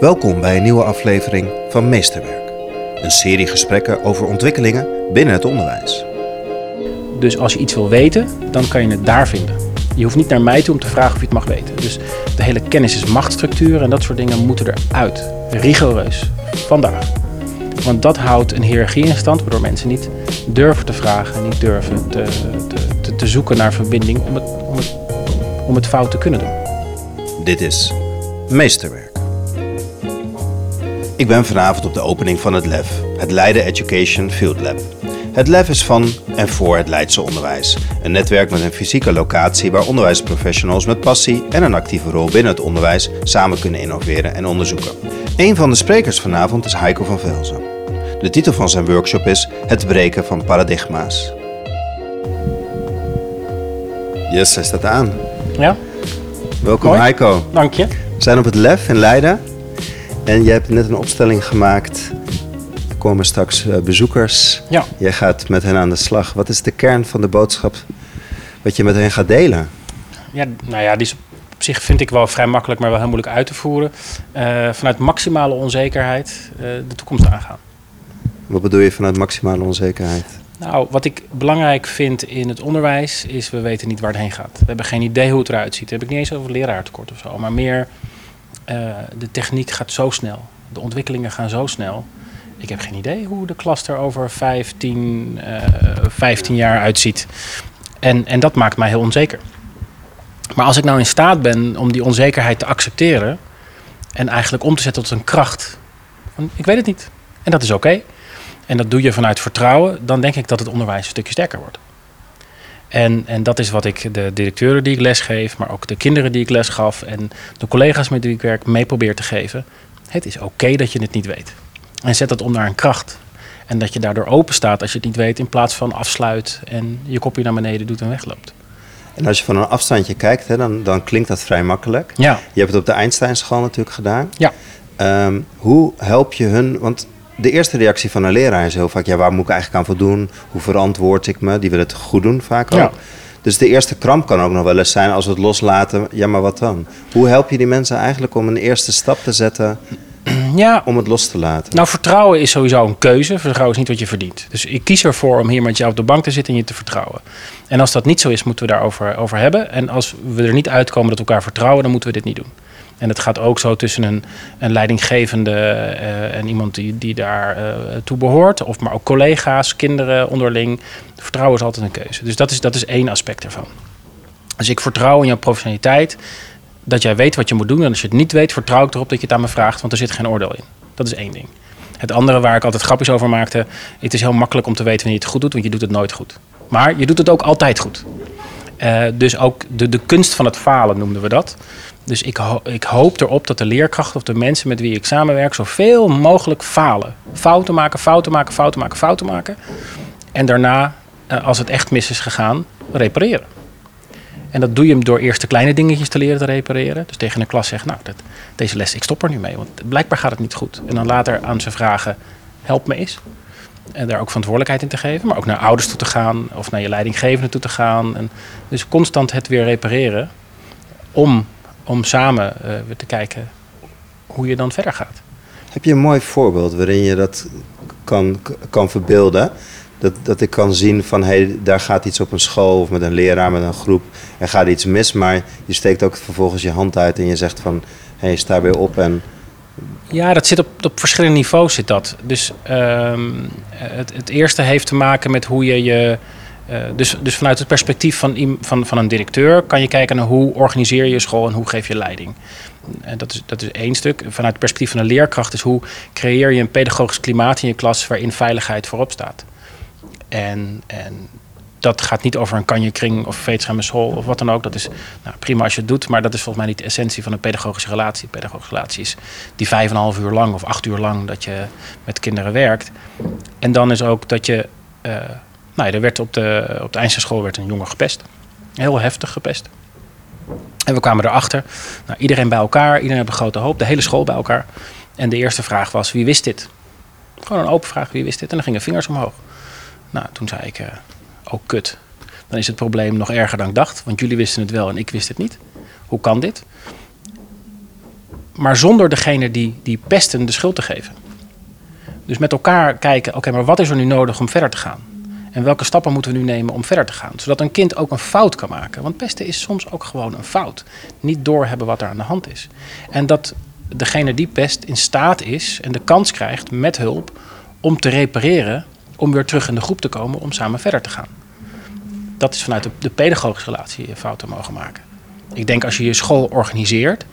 Welkom bij een nieuwe aflevering van Meesterwerk. Een serie gesprekken over ontwikkelingen binnen het onderwijs. Dus als je iets wil weten, dan kan je het daar vinden. Je hoeft niet naar mij toe om te vragen of je het mag weten. Dus de hele kennis is machtsstructuur en dat soort dingen moeten eruit. Rigoureus. Vandaag. Want dat houdt een hiërarchie in stand, waardoor mensen niet durven te vragen, niet durven te, te, te, te zoeken naar verbinding om het, om, het, om het fout te kunnen doen. Dit is Meesterwerk. Ik ben vanavond op de opening van het LEF, het Leiden Education Field Lab. Het LEF is van en voor het Leidse onderwijs. Een netwerk met een fysieke locatie waar onderwijsprofessionals met passie en een actieve rol binnen het onderwijs samen kunnen innoveren en onderzoeken. Een van de sprekers vanavond is Heiko van Velzen. De titel van zijn workshop is Het breken van paradigma's. Yes, hij staat aan. Ja, Welkom. Heiko. dank je. We zijn op het LEF in Leiden. En je hebt net een opstelling gemaakt. Er komen straks eh, bezoekers. Ja. Jij gaat met hen aan de slag. Wat is de kern van de boodschap wat je met hen gaat delen? Ja, nou ja, die is op zich vind ik wel vrij makkelijk, maar wel heel moeilijk uit te voeren. Eh, vanuit maximale onzekerheid eh, de toekomst aangaan. Wat bedoel je vanuit maximale onzekerheid? Nou, wat ik belangrijk vind in het onderwijs is, we weten niet waar het heen gaat. We hebben geen idee hoe het eruit ziet. Heb ik niet eens over leraartekort of zo, maar meer eh, de techniek gaat zo snel. De ontwikkelingen gaan zo snel. Ik heb geen idee hoe de klas er over 15, eh 15 jaar uitziet. En, en dat maakt mij heel onzeker. Maar als ik nou in staat ben om die onzekerheid te accepteren en eigenlijk om te zetten tot een kracht, ik weet het niet. En dat is oké. En dat doe je vanuit vertrouwen, dan denk ik dat het onderwijs een stukje sterker wordt. En, en dat is wat ik de directeuren die ik lesgeef, maar ook de kinderen die ik les gaf en de collega's met wie ik werk mee probeer te geven. Het is oké dat je het niet weet. En zet dat om naar een kracht. En dat je daardoor open staat als je het niet weet, in plaats van afsluit en je kopje naar beneden doet en wegloopt. En als je van een afstandje kijkt, hè, dan, dan klinkt dat vrij makkelijk. Ja, Je hebt het op de Einstein-school natuurlijk gedaan. ja. Ehm, hoe help je hun? Want de eerste reactie van een leraar is heel vaak: ja, waar moet ik eigenlijk aan voldoen? Hoe verantwoord ik me? Die willen het goed doen vaak ook. Ja. Dus de eerste kramp kan ook nog wel eens zijn als we het loslaten. Ja, maar wat dan? Hoe help je die mensen eigenlijk om een eerste stap te zetten ja om het los te laten? Nou, vertrouwen is sowieso een keuze. Vertrouwen is niet wat je verdient. Dus ik kies ervoor om hier met jou op de bank te zitten en je te vertrouwen. En als dat niet zo is, moeten we daarover over hebben. En als we er niet uitkomen dat we elkaar vertrouwen, dan moeten we dit niet doen. En het gaat ook zo tussen een, een leidinggevende eh, en iemand die, die daar eh, toe behoort. Of maar ook collega's, kinderen onderling. Vertrouwen is altijd een keuze. Dus dat is, dat is één aspect ervan. Dus ik vertrouw in jouw professionaliteit dat jij weet wat je moet doen. En als je het niet weet, vertrouw ik erop dat je het aan me vraagt, want er zit geen oordeel in. Dat is één ding. Het andere waar ik altijd grapjes over maakte, het is heel makkelijk om te weten wanneer je het goed doet, want je doet het nooit goed. Maar je doet het ook altijd goed. Eh, dus ook de, de kunst van het falen noemden we dat. Dus ik, ik hoop erop dat de leerkrachten of de mensen met wie ik samenwerk zoveel mogelijk falen. Fouten maken, fouten maken, fouten maken, fouten maken. En daarna, eh, als het echt mis is gegaan, repareren. En dat doe je door eerst de kleine dingetjes te leren te repareren. Dus tegen een klas zeggen, nou, dat, deze les, ik stop er nu mee. Want blijkbaar gaat het niet goed. En dan later aan ze vragen, help me eens. En daar ook verantwoordelijkheid in te geven. Maar ook naar ouders toe te gaan. Of naar je leidinggevende toe te gaan. En dus constant het weer repareren. Om, om samen eh, weer te kijken hoe je dan verder gaat. Heb je een mooi voorbeeld waarin je dat kan, kan verbeelden? Dat, dat ik kan zien van hey, daar gaat iets op een school of met een leraar, met een groep. Er gaat iets mis, maar je steekt ook vervolgens je hand uit en je zegt van hé, hey, sta weer op en Ja, dat zit op, op verschillende niveaus zit dat. Dus ehm, het, het eerste heeft te maken met hoe je je... eh, dus, dus vanuit het perspectief van, van, van een directeur kan je kijken naar hoe organiseer je je school en hoe geef je leiding. Dat, is, dat is één stuk. Vanuit het perspectief van een leerkracht is hoe creëer je een pedagogisch klimaat in je klas waarin veiligheid voorop staat. En, en dat gaat niet over een kanjekring of veetschermen school of wat dan ook. Dat is nou, prima als je het doet, maar dat is volgens mij niet de essentie van een pedagogische relatie. Pedagogische relatie is die vijf en een half uur lang of acht uur lang dat je met kinderen werkt. En dan is ook dat je... eh, nou ja, er werd op de, op de Einstein werd een jongen gepest. Heel heftig gepest. En we kwamen erachter. Nou, iedereen bij elkaar, iedereen heeft een grote hoop. De hele school bij elkaar. En de eerste vraag was, wie wist dit? Gewoon een open vraag, wie wist dit? En dan gingen vingers omhoog. Nou, toen zei ik, eh, oh kut. Dan is het probleem nog erger dan ik dacht. Want jullie wisten het wel en ik wist het niet. Hoe kan dit? maar zonder degene die, die pesten de schuld te geven. Dus met elkaar kijken, oké, maar wat is er nu nodig om verder te gaan? En welke stappen moeten we nu nemen om verder te gaan? Zodat een kind ook een fout kan maken. Want pesten is soms ook gewoon een fout. Niet doorhebben wat er aan de hand is. En dat degene die pest in staat is en de kans krijgt met hulp om te repareren, om weer terug in de groep te komen, om samen verder te gaan. Dat is vanuit de, pedagogische relatie je fouten mogen maken. Ik denk als je je school organiseert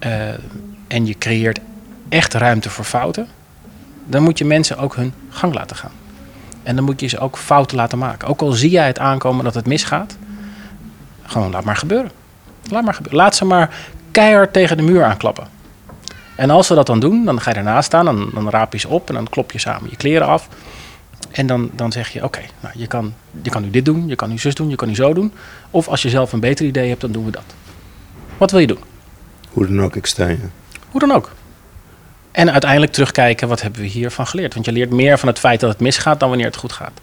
uh, en je creëert echt ruimte voor fouten, dan moet je mensen ook hun gang laten gaan. En dan moet je ze ook fouten laten maken. Ook al zie jij het aankomen dat het misgaat, gewoon laat maar gebeuren. Laat maar gebeuren. Laat ze maar keihard tegen de muur aanklappen. En als ze dat dan doen, dan ga je ernaast staan, dan, dan raap je ze op en dan klop je samen je kleren af. En dan, dan zeg je, oké, nou, je, kan, je kan nu dit doen, je kan nu zus doen, je kan nu zo doen. Of als je zelf een beter idee hebt, dan doen we dat. Wat wil je doen? Hoe dan ook, ik steun je. Hoe dan ook. En uiteindelijk terugkijken, wat hebben we hiervan geleerd? Want je leert meer van het feit dat het misgaat dan wanneer het goed gaat.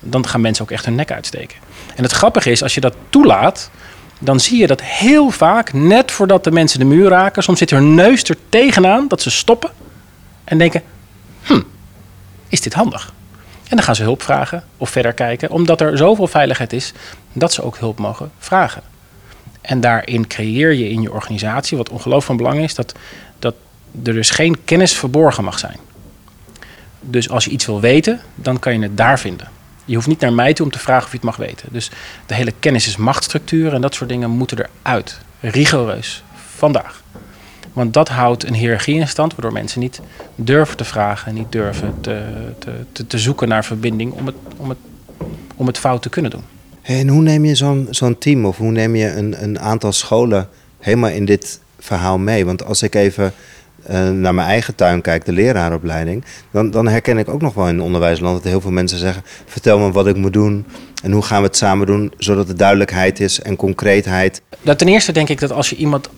Dan gaan mensen ook echt hun nek uitsteken. En het grappige is, als je dat toelaat, dan zie je dat heel vaak, net voordat de mensen de muur raken, soms zit hun neus er tegenaan dat ze stoppen en denken: hm, is dit handig? En dan gaan ze hulp vragen of verder kijken, omdat er zoveel veiligheid is dat ze ook hulp mogen vragen. En daarin creëer je in je organisatie, wat ongelooflijk van belang is, dat, dat er dus geen kennis verborgen mag zijn. Dus als je iets wil weten, dan kan je het daar vinden. Je hoeft niet naar mij toe om te vragen of je het mag weten. Dus de hele kennis is machtsstructuur en dat soort dingen moeten eruit. Rigoureus. Vandaag. Want dat houdt een hiërarchie in stand, waardoor mensen niet durven te vragen, niet durven te, te, te, te zoeken naar verbinding om het, om, het, om het fout te kunnen doen. en hoe neem je zo'n zo'n team of hoe neem je een, een aantal scholen helemaal in dit verhaal mee? Want als ik even uh, naar mijn eigen tuin kijk, de leraaropleiding, dan, dan herken ik ook nog wel in onderwijsland dat heel veel mensen zeggen: vertel me wat ik moet doen en hoe gaan we het samen doen, zodat er duidelijkheid is en concreetheid. Dat ten eerste denk ik dat als je iemand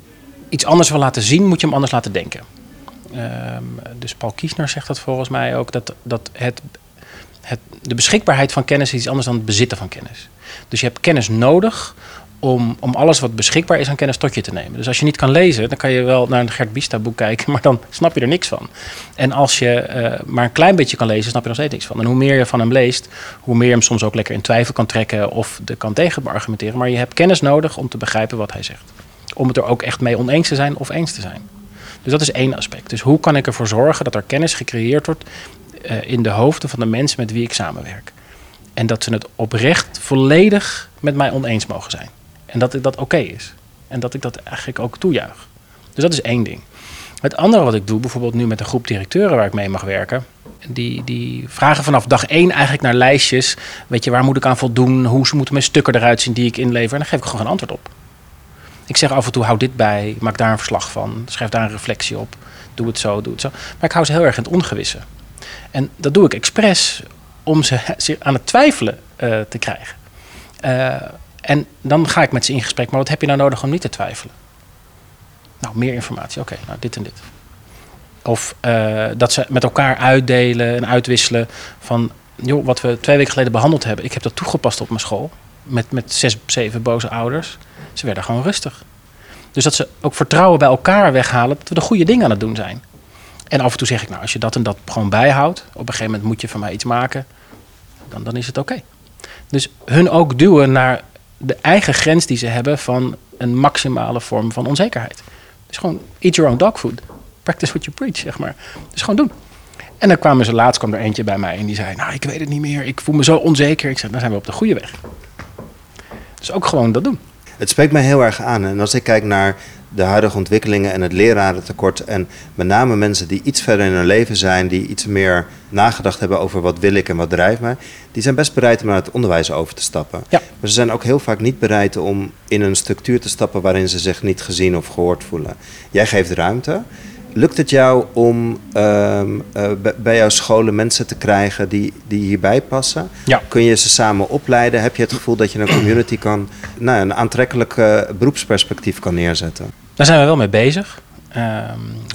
iets anders wil laten zien, moet je hem anders laten denken. Ehm, dus Paul Kiesner zegt dat volgens mij ook, dat, dat het, het, de beschikbaarheid van kennis is iets anders dan het bezitten van kennis. Dus je hebt kennis nodig om, om alles wat beschikbaar is aan kennis tot je te nemen. Dus als je niet kan lezen, dan kan je wel naar een Gert Bista boek kijken, maar dan snap je er niks van. En als je uh, maar een klein beetje kan lezen, snap je nog steeds niks van. En hoe meer je van hem leest, hoe meer je hem soms ook lekker in twijfel kan trekken of er kan tegen argumenteren. Maar je hebt kennis nodig om te begrijpen wat hij zegt. Om het er ook echt mee oneens te zijn of eens te zijn. Dus dat is één aspect. Dus hoe kan ik ervoor zorgen dat er kennis gecreëerd wordt uh, in de hoofden van de mensen met wie ik samenwerk? En dat ze het oprecht volledig met mij oneens mogen zijn. En dat dat oké is. En dat ik dat eigenlijk ook toejuich. Dus dat is één ding. Het andere wat ik doe, bijvoorbeeld nu met een groep directeuren waar ik mee mag werken. Die, die vragen vanaf dag één eigenlijk naar lijstjes. Weet je, waar moet ik aan voldoen? Hoe moeten mijn stukken eruit zien die ik inlever? En dan geef ik gewoon een antwoord op. Ik zeg af en toe, hou dit bij, maak daar een verslag van. Schrijf daar een reflectie op. Doe het zo, doe het zo. Maar ik hou ze heel erg in het ongewisse. En dat doe ik expres om ze aan het twijfelen uh, te krijgen. Uh, en dan ga ik met ze in gesprek. Maar wat heb je nou nodig om niet te twijfelen? Nou, meer informatie. Oké, nou dit en dit. Of uh, dat ze met elkaar uitdelen en uitwisselen van... joh, wat we twee weken geleden behandeld hebben. Ik heb dat toegepast op mijn school. Met, met zes, zeven boze ouders. Ze werden gewoon rustig. Dus dat ze ook vertrouwen bij elkaar weghalen... dat we de goede dingen aan het doen zijn. En af en toe zeg ik, nou, als je dat en dat gewoon bijhoudt... op een gegeven moment moet je van mij iets maken... dan, dan is het oké. Dus hun ook duwen naar de eigen grens die ze hebben van een maximale vorm van onzekerheid. Dus gewoon eat your own dog food. Practice what you preach, zeg maar. Dus gewoon doen. En dan kwamen ze laatst kwam er eentje bij mij en die zei: Nou, ik weet het niet meer. Ik voel me zo onzeker. Ik zei: Dan zijn we op de goede weg. Dus ook gewoon dat doen. Het spreekt mij heel erg aan. En als ik kijk naar de huidige ontwikkelingen en het lerarentekort. En met name mensen die iets verder in hun leven zijn, die iets meer nagedacht hebben over wat wil ik en wat drijft mij. Die zijn best bereid om naar het onderwijs over te stappen. Ja. Maar ze zijn ook heel vaak niet bereid om in een structuur te stappen waarin ze zich niet gezien of gehoord voelen. Jij geeft ruimte. Lukt het jou om uh, uh, bij jouw scholen mensen te krijgen die, die hierbij passen? Ja. Kun je ze samen opleiden? Heb je het gevoel dat je een community kan, nou, een aantrekkelijk uh, beroepsperspectief kan neerzetten? Daar zijn we wel mee bezig. Um,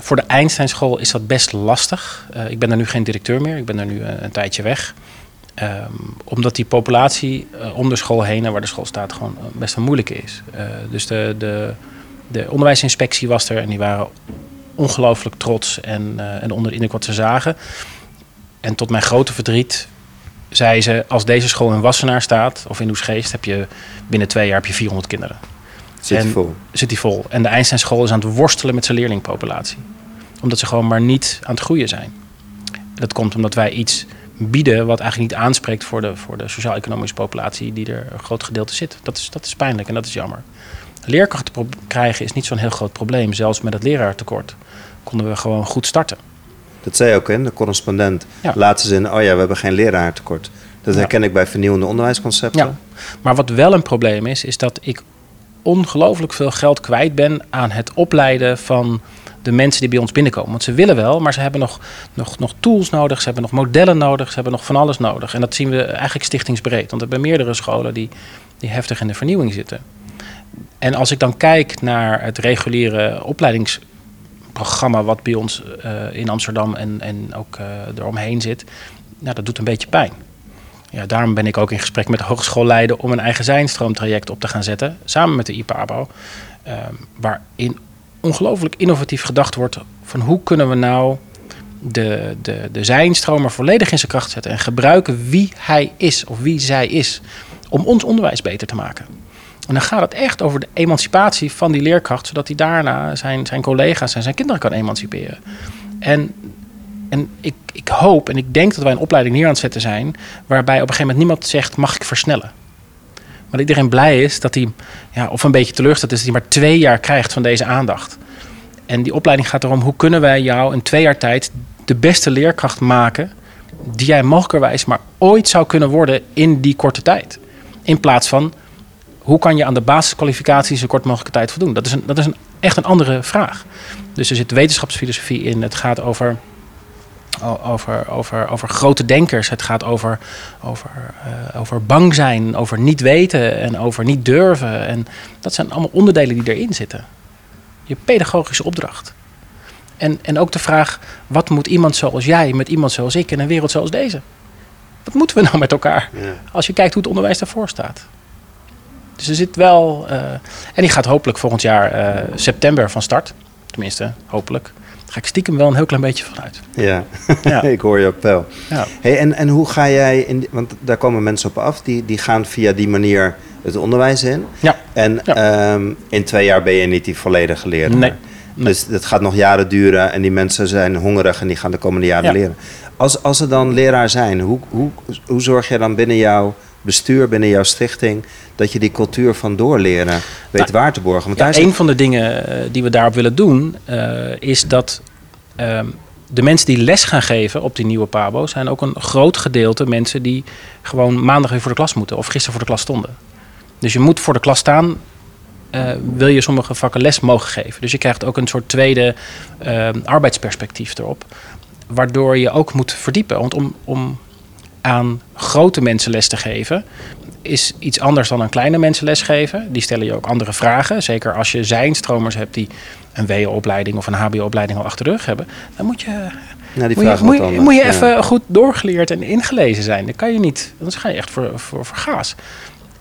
voor de Einsteinschool is dat best lastig. Uh, ik ben er nu geen directeur meer, ik ben er nu een, een tijdje weg. Um, omdat die populatie om de school heen en waar de school staat gewoon best een moeilijke is. Dus de, de, De onderwijsinspectie was er en die waren ongelooflijk trots en, uh, en onder de indruk wat ze zagen. En tot mijn grote verdriet zei ze: als deze school in Wassenaar staat of in Oesgeest, heb je binnen twee jaar heb je 400 kinderen. Zit die vol? Zit die vol. En de Einstein school is aan het worstelen met zijn leerlingpopulatie. Omdat ze gewoon maar niet aan het groeien zijn. Dat komt omdat wij iets bieden wat eigenlijk niet aanspreekt voor de, voor de sociaal-economische populatie die er een groot gedeelte zit. Dat is, dat is pijnlijk en dat is jammer. Leerkrachten krijgen is niet zo'n heel groot probleem. Zelfs met het leraartekort konden we gewoon goed starten. Dat zei ook in de correspondent. Ja. Laatste zin, oh ja, we hebben geen leraartekort. Dat herken ik bij vernieuwende onderwijsconcepten. Ja. Maar wat wel een probleem is, is dat ik ongelooflijk veel geld kwijt ben aan het opleiden van de mensen die bij ons binnenkomen. Want ze willen wel, maar ze hebben nog, nog, nog tools nodig, ze hebben nog modellen nodig, ze hebben nog van alles nodig. En dat zien we eigenlijk stichtingsbreed. Want er zijn meerdere scholen die, die heftig in de vernieuwing zitten. En als ik dan kijk naar het reguliere opleidingsprogramma wat bij ons uh, in Amsterdam en, en ook uh, eromheen zit, nou, dat doet een beetje pijn. Ja, daarom ben ik ook in gesprek met de hogeschoolleider om een eigen zijnstroomtraject op te gaan zetten, samen met de IPABO. Uh, waarin ongelooflijk innovatief gedacht wordt van hoe kunnen we nou de, de, de zijnstromer volledig in zijn kracht zetten en gebruiken wie hij is of wie zij is om ons onderwijs beter te maken. En dan gaat het echt over de emancipatie van die leerkracht, zodat hij daarna zijn, zijn collega's en zijn kinderen kan emanciperen. En, en ik, ik hoop en ik denk dat wij een opleiding neer aan het zetten zijn, waarbij op een gegeven moment niemand zegt: mag ik versnellen? Maar iedereen blij is dat hij, ja, of een beetje teleurgesteld is, dat hij maar twee jaar krijgt van deze aandacht. En die opleiding gaat erom hoe kunnen wij jou in twee jaar tijd de beste leerkracht maken die jij mogelijkerwijs maar ooit zou kunnen worden in die korte tijd. In plaats van hoe kan je aan de basiskwalificaties zo kort mogelijke tijd voldoen? Dat is, een, dat is een, echt een andere vraag. Dus er zit wetenschapsfilosofie in. Het gaat over over, over, over grote denkers. Het gaat over, over, uh, over bang zijn, over niet weten en over niet durven. En dat zijn allemaal onderdelen die erin zitten. Je pedagogische opdracht. En, en ook de vraag, wat moet iemand zoals jij met iemand zoals ik in een wereld zoals deze? Wat moeten we nou met elkaar? Als je kijkt hoe het onderwijs daarvoor staat. Dus er zit wel. Uh, en die gaat hopelijk volgend jaar uh, september van start. Tenminste, hopelijk ga ik stiekem wel een heel klein beetje vanuit. Ja, ja. ik hoor je appel. Ja. Hey, en, en hoe ga jij, in, want daar komen mensen op af, die, die gaan via die manier het onderwijs in. Ja. En ehm, in twee jaar ben je niet die volledige leraar. Nee. Dus het gaat nog jaren duren en die mensen zijn hongerig en die gaan de komende jaren leren. Als, als ze dan leraar zijn, hoe, hoe, hoe zorg je dan binnen jouw bestuur, binnen jouw stichting, dat je die cultuur van doorleren weet nou, waar te borgen? Want daar een van de dingen eh, die we daarop willen doen, uh, is dat uh, de mensen die les gaan geven op die nieuwe Pabo zijn ook een groot gedeelte mensen die gewoon maandag weer voor de klas moeten of gisteren voor de klas stonden. Dus je moet voor de klas staan. Uh, wil je sommige vakken les mogen geven. Dus je krijgt ook een soort tweede arbeidsperspectief erop. Waardoor je ook moet verdiepen. Want om, om aan grote mensen les te geven, is iets anders dan aan kleine mensen lesgeven. Die stellen je ook andere vragen. Zeker als je zijnstromers hebt die een WO-opleiding of een HBO-opleiding al achter de rug hebben. Dan moet je, nou, die moet je, moet je, moet je even goed doorgeleerd en ingelezen zijn. Dan kan je niet, dan ga je echt voor, voor, voor gaas.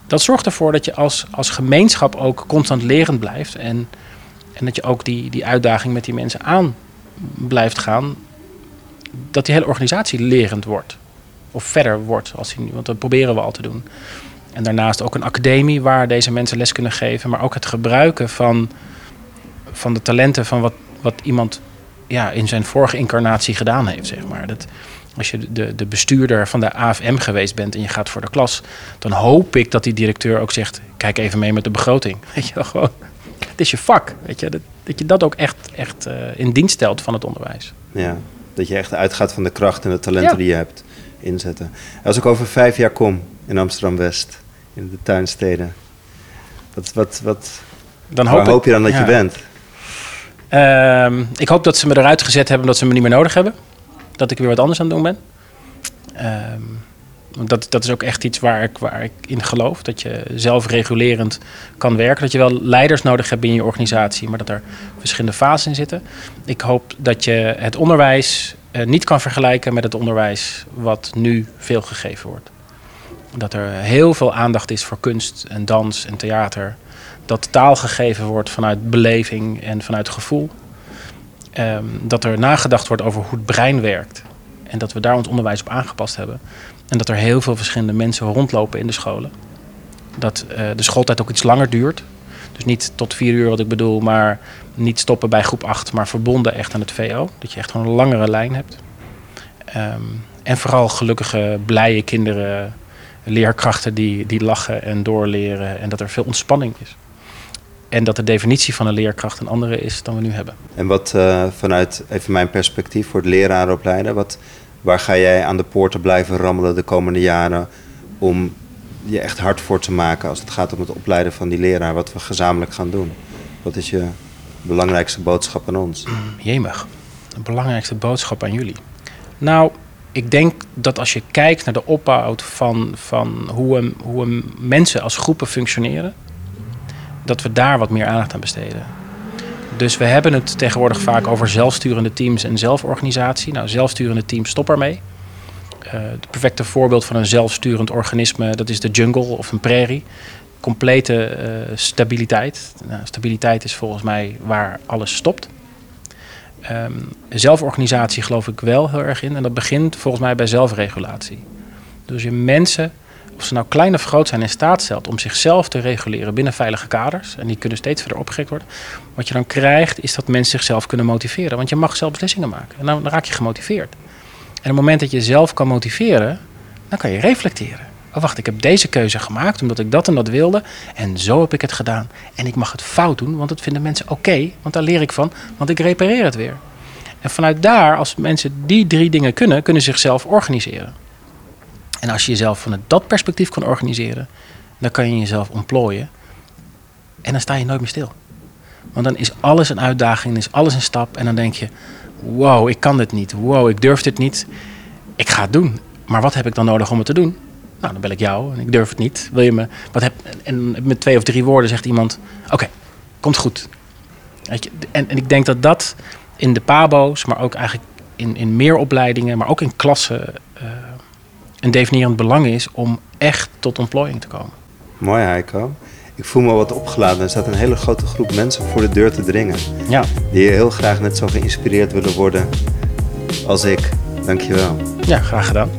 Dat zorgt ervoor dat je als, als gemeenschap ook constant lerend blijft. En, en dat je ook die, die uitdaging met die mensen aan blijft gaan. Dat die hele organisatie lerend wordt of verder wordt. Als hij, want dat proberen we al te doen. En daarnaast ook een academie waar deze mensen les kunnen geven. Maar ook het gebruiken van, van de talenten van wat, wat iemand ja, in zijn vorige incarnatie gedaan heeft. Zeg maar. dat, als je de, de bestuurder van de AFM geweest bent en je gaat voor de klas, dan hoop ik dat die directeur ook zegt: kijk even mee met de begroting. Weet je wel, gewoon. Het is je vak. Weet je, dat, dat je dat ook echt, echt uh, in dienst stelt van het onderwijs. Ja, dat je echt uitgaat van de kracht en de talenten die je hebt inzetten. Als ik over vijf jaar kom in Amsterdam-West, in de tuinsteden, wat, wat, wat dan hoop, hoop je dan dat je bent? Uh, ik hoop dat ze me eruit gezet hebben dat ze me niet meer nodig hebben. Dat ik weer wat anders aan het doen ben. Uh, dat, dat is ook echt iets waar ik, waar ik in geloof. Dat je zelfregulerend kan werken. Dat je wel leiders nodig hebt in je organisatie, maar dat er verschillende fasen in zitten. Ik hoop dat je het onderwijs niet kan vergelijken met het onderwijs wat nu veel gegeven wordt. Dat er heel veel aandacht is voor kunst en dans en theater. dat taal gegeven wordt vanuit beleving en vanuit gevoel. Ehm, dat er nagedacht wordt over hoe het brein werkt. En dat we daar ons onderwijs op aangepast hebben. En dat er heel veel verschillende mensen rondlopen in de scholen. Dat uh, de schooltijd ook iets langer duurt. Dus niet tot vier uur wat ik bedoel, maar niet stoppen bij groep 8, maar verbonden echt aan het VO. Dat je echt gewoon een langere lijn hebt. Um, en vooral gelukkige, blije kinderen, leerkrachten die, die lachen en doorleren. En dat er veel ontspanning is. En dat de definitie van een leerkracht een andere is dan we nu hebben. En wat uh, vanuit even mijn perspectief voor het lerarenopleiden, wat, waar ga jij aan de poorten blijven rammelen de komende jaren om je echt hard voor te maken als het gaat om het opleiden van die leraar, wat we gezamenlijk gaan doen? Wat is je belangrijkste boodschap aan ons? Jemig, de belangrijkste boodschap aan jullie. Nou, ik denk dat als je kijkt naar de opbouw van, van hoe, een, hoe een mensen als groepen functioneren, dat we daar wat meer aandacht aan besteden. Dus we hebben het tegenwoordig vaak over zelfsturende teams en zelforganisatie. Nou, zelfsturende teams, stop ermee. Uh, het perfecte voorbeeld van een zelfsturend organisme, dat is de jungle of een prairie. Complete uh, stabiliteit. Nou, stabiliteit is volgens mij waar alles stopt. Um, zelforganisatie geloof ik wel heel erg in. En dat begint volgens mij bij zelfregulatie. Dus je mensen, of ze nou klein of groot zijn, in staat stelt om zichzelf te reguleren binnen veilige kaders. En die kunnen steeds verder opgerekt worden. Wat je dan krijgt, is dat mensen zichzelf kunnen motiveren. Want je mag zelf beslissingen maken. En dan raak je gemotiveerd. En op het moment dat je zelf kan motiveren, dan kan je reflecteren. Oh, wacht, ik heb deze keuze gemaakt omdat ik dat en dat wilde. En zo heb ik het gedaan. En ik mag het fout doen, want dat vinden mensen oké. want daar leer ik van, want ik repareer het weer. En vanuit daar, als mensen die drie dingen kunnen, kunnen ze zichzelf organiseren. En als je jezelf vanuit dat perspectief kan organiseren, dan kan je jezelf ontplooien. En dan sta je nooit meer stil. Want dan is alles een uitdaging, dan is alles een stap. En dan denk je, wow, ik kan dit niet. Wow, ik durf dit niet. Ik ga het doen. Maar wat heb ik dan nodig om het te doen? Nou, dan bel ik jou en ik durf het niet. Wil je me, wat heb, en met twee of drie woorden zegt iemand, oké, komt goed. En, en ik denk dat dat in de pabo's, maar ook eigenlijk in, in meer opleidingen, maar ook in klassen, uh, een definierend belang is om echt tot ontplooiing te komen. Mooi Heiko. Ik voel me wat opgeladen. Er staat een hele grote groep mensen voor de deur te dringen. Ja. Die heel graag net zo geïnspireerd willen worden als ik. Dankjewel. Ja, graag gedaan.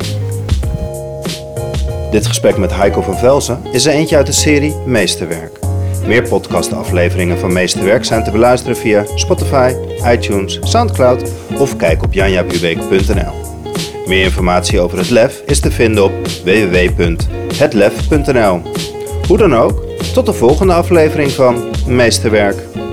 Dit gesprek met Heiko van Velzen is er eentje uit de serie Meesterwerk. Meer podcastafleveringen van Meesterwerk zijn te beluisteren via Spotify, iTunes, Soundcloud of kijk op janjabubeek.nl. Meer informatie over het LEF is te vinden op www.hetlef.nl. Hoe dan ook, tot de volgende aflevering van Meesterwerk.